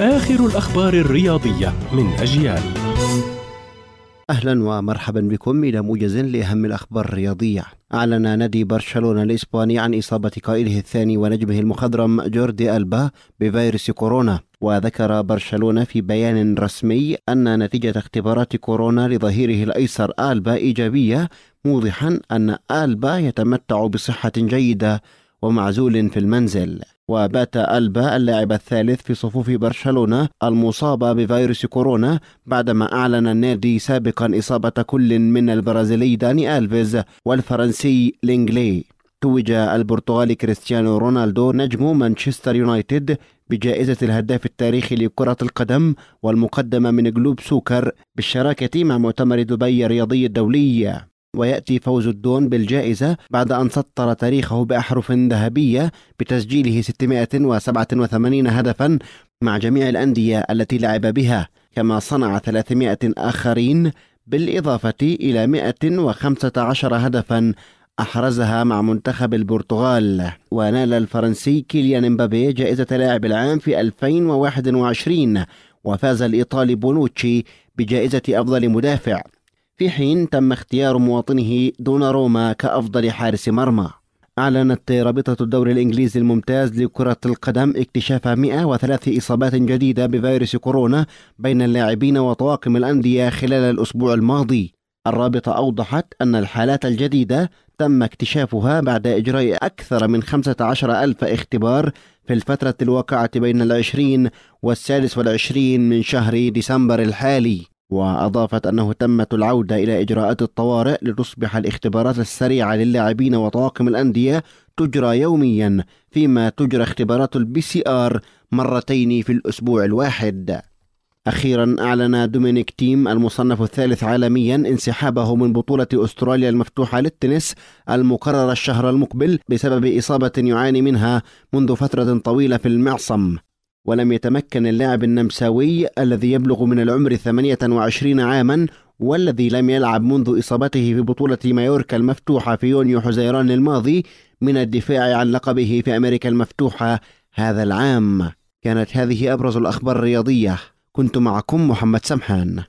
آخر الأخبار الرياضية من أجيال. أهلا ومرحبا بكم إلى موجز لأهم الأخبار الرياضية. أعلن نادي برشلونة الإسباني عن إصابة قائده الثاني ونجمه المخضرم جوردي ألبا بفيروس كورونا. وذكر برشلونة في بيان رسمي أن نتيجة اختبارات كورونا لظهيره الأيسر ألبا إيجابية موضحا أن ألبا يتمتع بصحة جيدة ومعزول في المنزل. وبات ألبا اللاعب الثالث في صفوف برشلونة المصاب بفيروس كورونا بعدما أعلن النادي سابقا إصابة كل من البرازيلي داني ألفيز والفرنسي لينجلي. توج البرتغالي كريستيانو رونالدو نجم مانشستر يونايتد بجائزة الهداف التاريخي لكرة القدم والمقدمة من جلوب سوكر بالشراكة مع مؤتمر دبي الرياضي الدولي. ويأتي فوز الدون بالجائزة بعد أن سطر تاريخه بأحرف ذهبية بتسجيله 687 هدفا مع جميع الأندية التي لعب بها كما صنع 300 آخرين بالإضافة إلى 115 هدفا أحرزها مع منتخب البرتغال. ونال الفرنسي كيليان امبابي جائزة لاعب العام في 2021 وفاز الإيطالي بونوتشي بجائزة أفضل مدافع. في حين تم اختيار مواطنه دوناروما كأفضل حارس مرمى. أعلنت رابطة الدوري الإنجليزي الممتاز لكرة القدم اكتشاف 103 إصابات جديدة بفيروس كورونا بين اللاعبين وطواقم الأندية خلال الأسبوع الماضي. الرابطة أوضحت أن الحالات الجديدة تم اكتشافها بعد إجراء أكثر من 15 ألف اختبار في الفترة الواقعة بين العشرين والسادس والعشرين من شهر ديسمبر الحالي. وأضافت أنه تمت العودة إلى إجراءات الطوارئ لتصبح الاختبارات السريعة للاعبين وطواقم الأندية تجرى يوميا فيما تجرى اختبارات ال PCR مرتين في الأسبوع الواحد. أخيرا أعلن دومينيك تيم المصنف الثالث عالميا انسحابه من بطولة أستراليا المفتوحة للتنس المقررة الشهر المقبل بسبب إصابة يعاني منها منذ فترة طويلة في المعصم. ولم يتمكن اللاعب النمساوي الذي يبلغ من العمر 28 عاما والذي لم يلعب منذ إصابته في بطولة مايوركا المفتوحة في يونيو حزيران الماضي من الدفاع عن لقبه في أمريكا المفتوحة هذا العام. كانت هذه أبرز الأخبار الرياضية. كنت معكم محمد سمحان.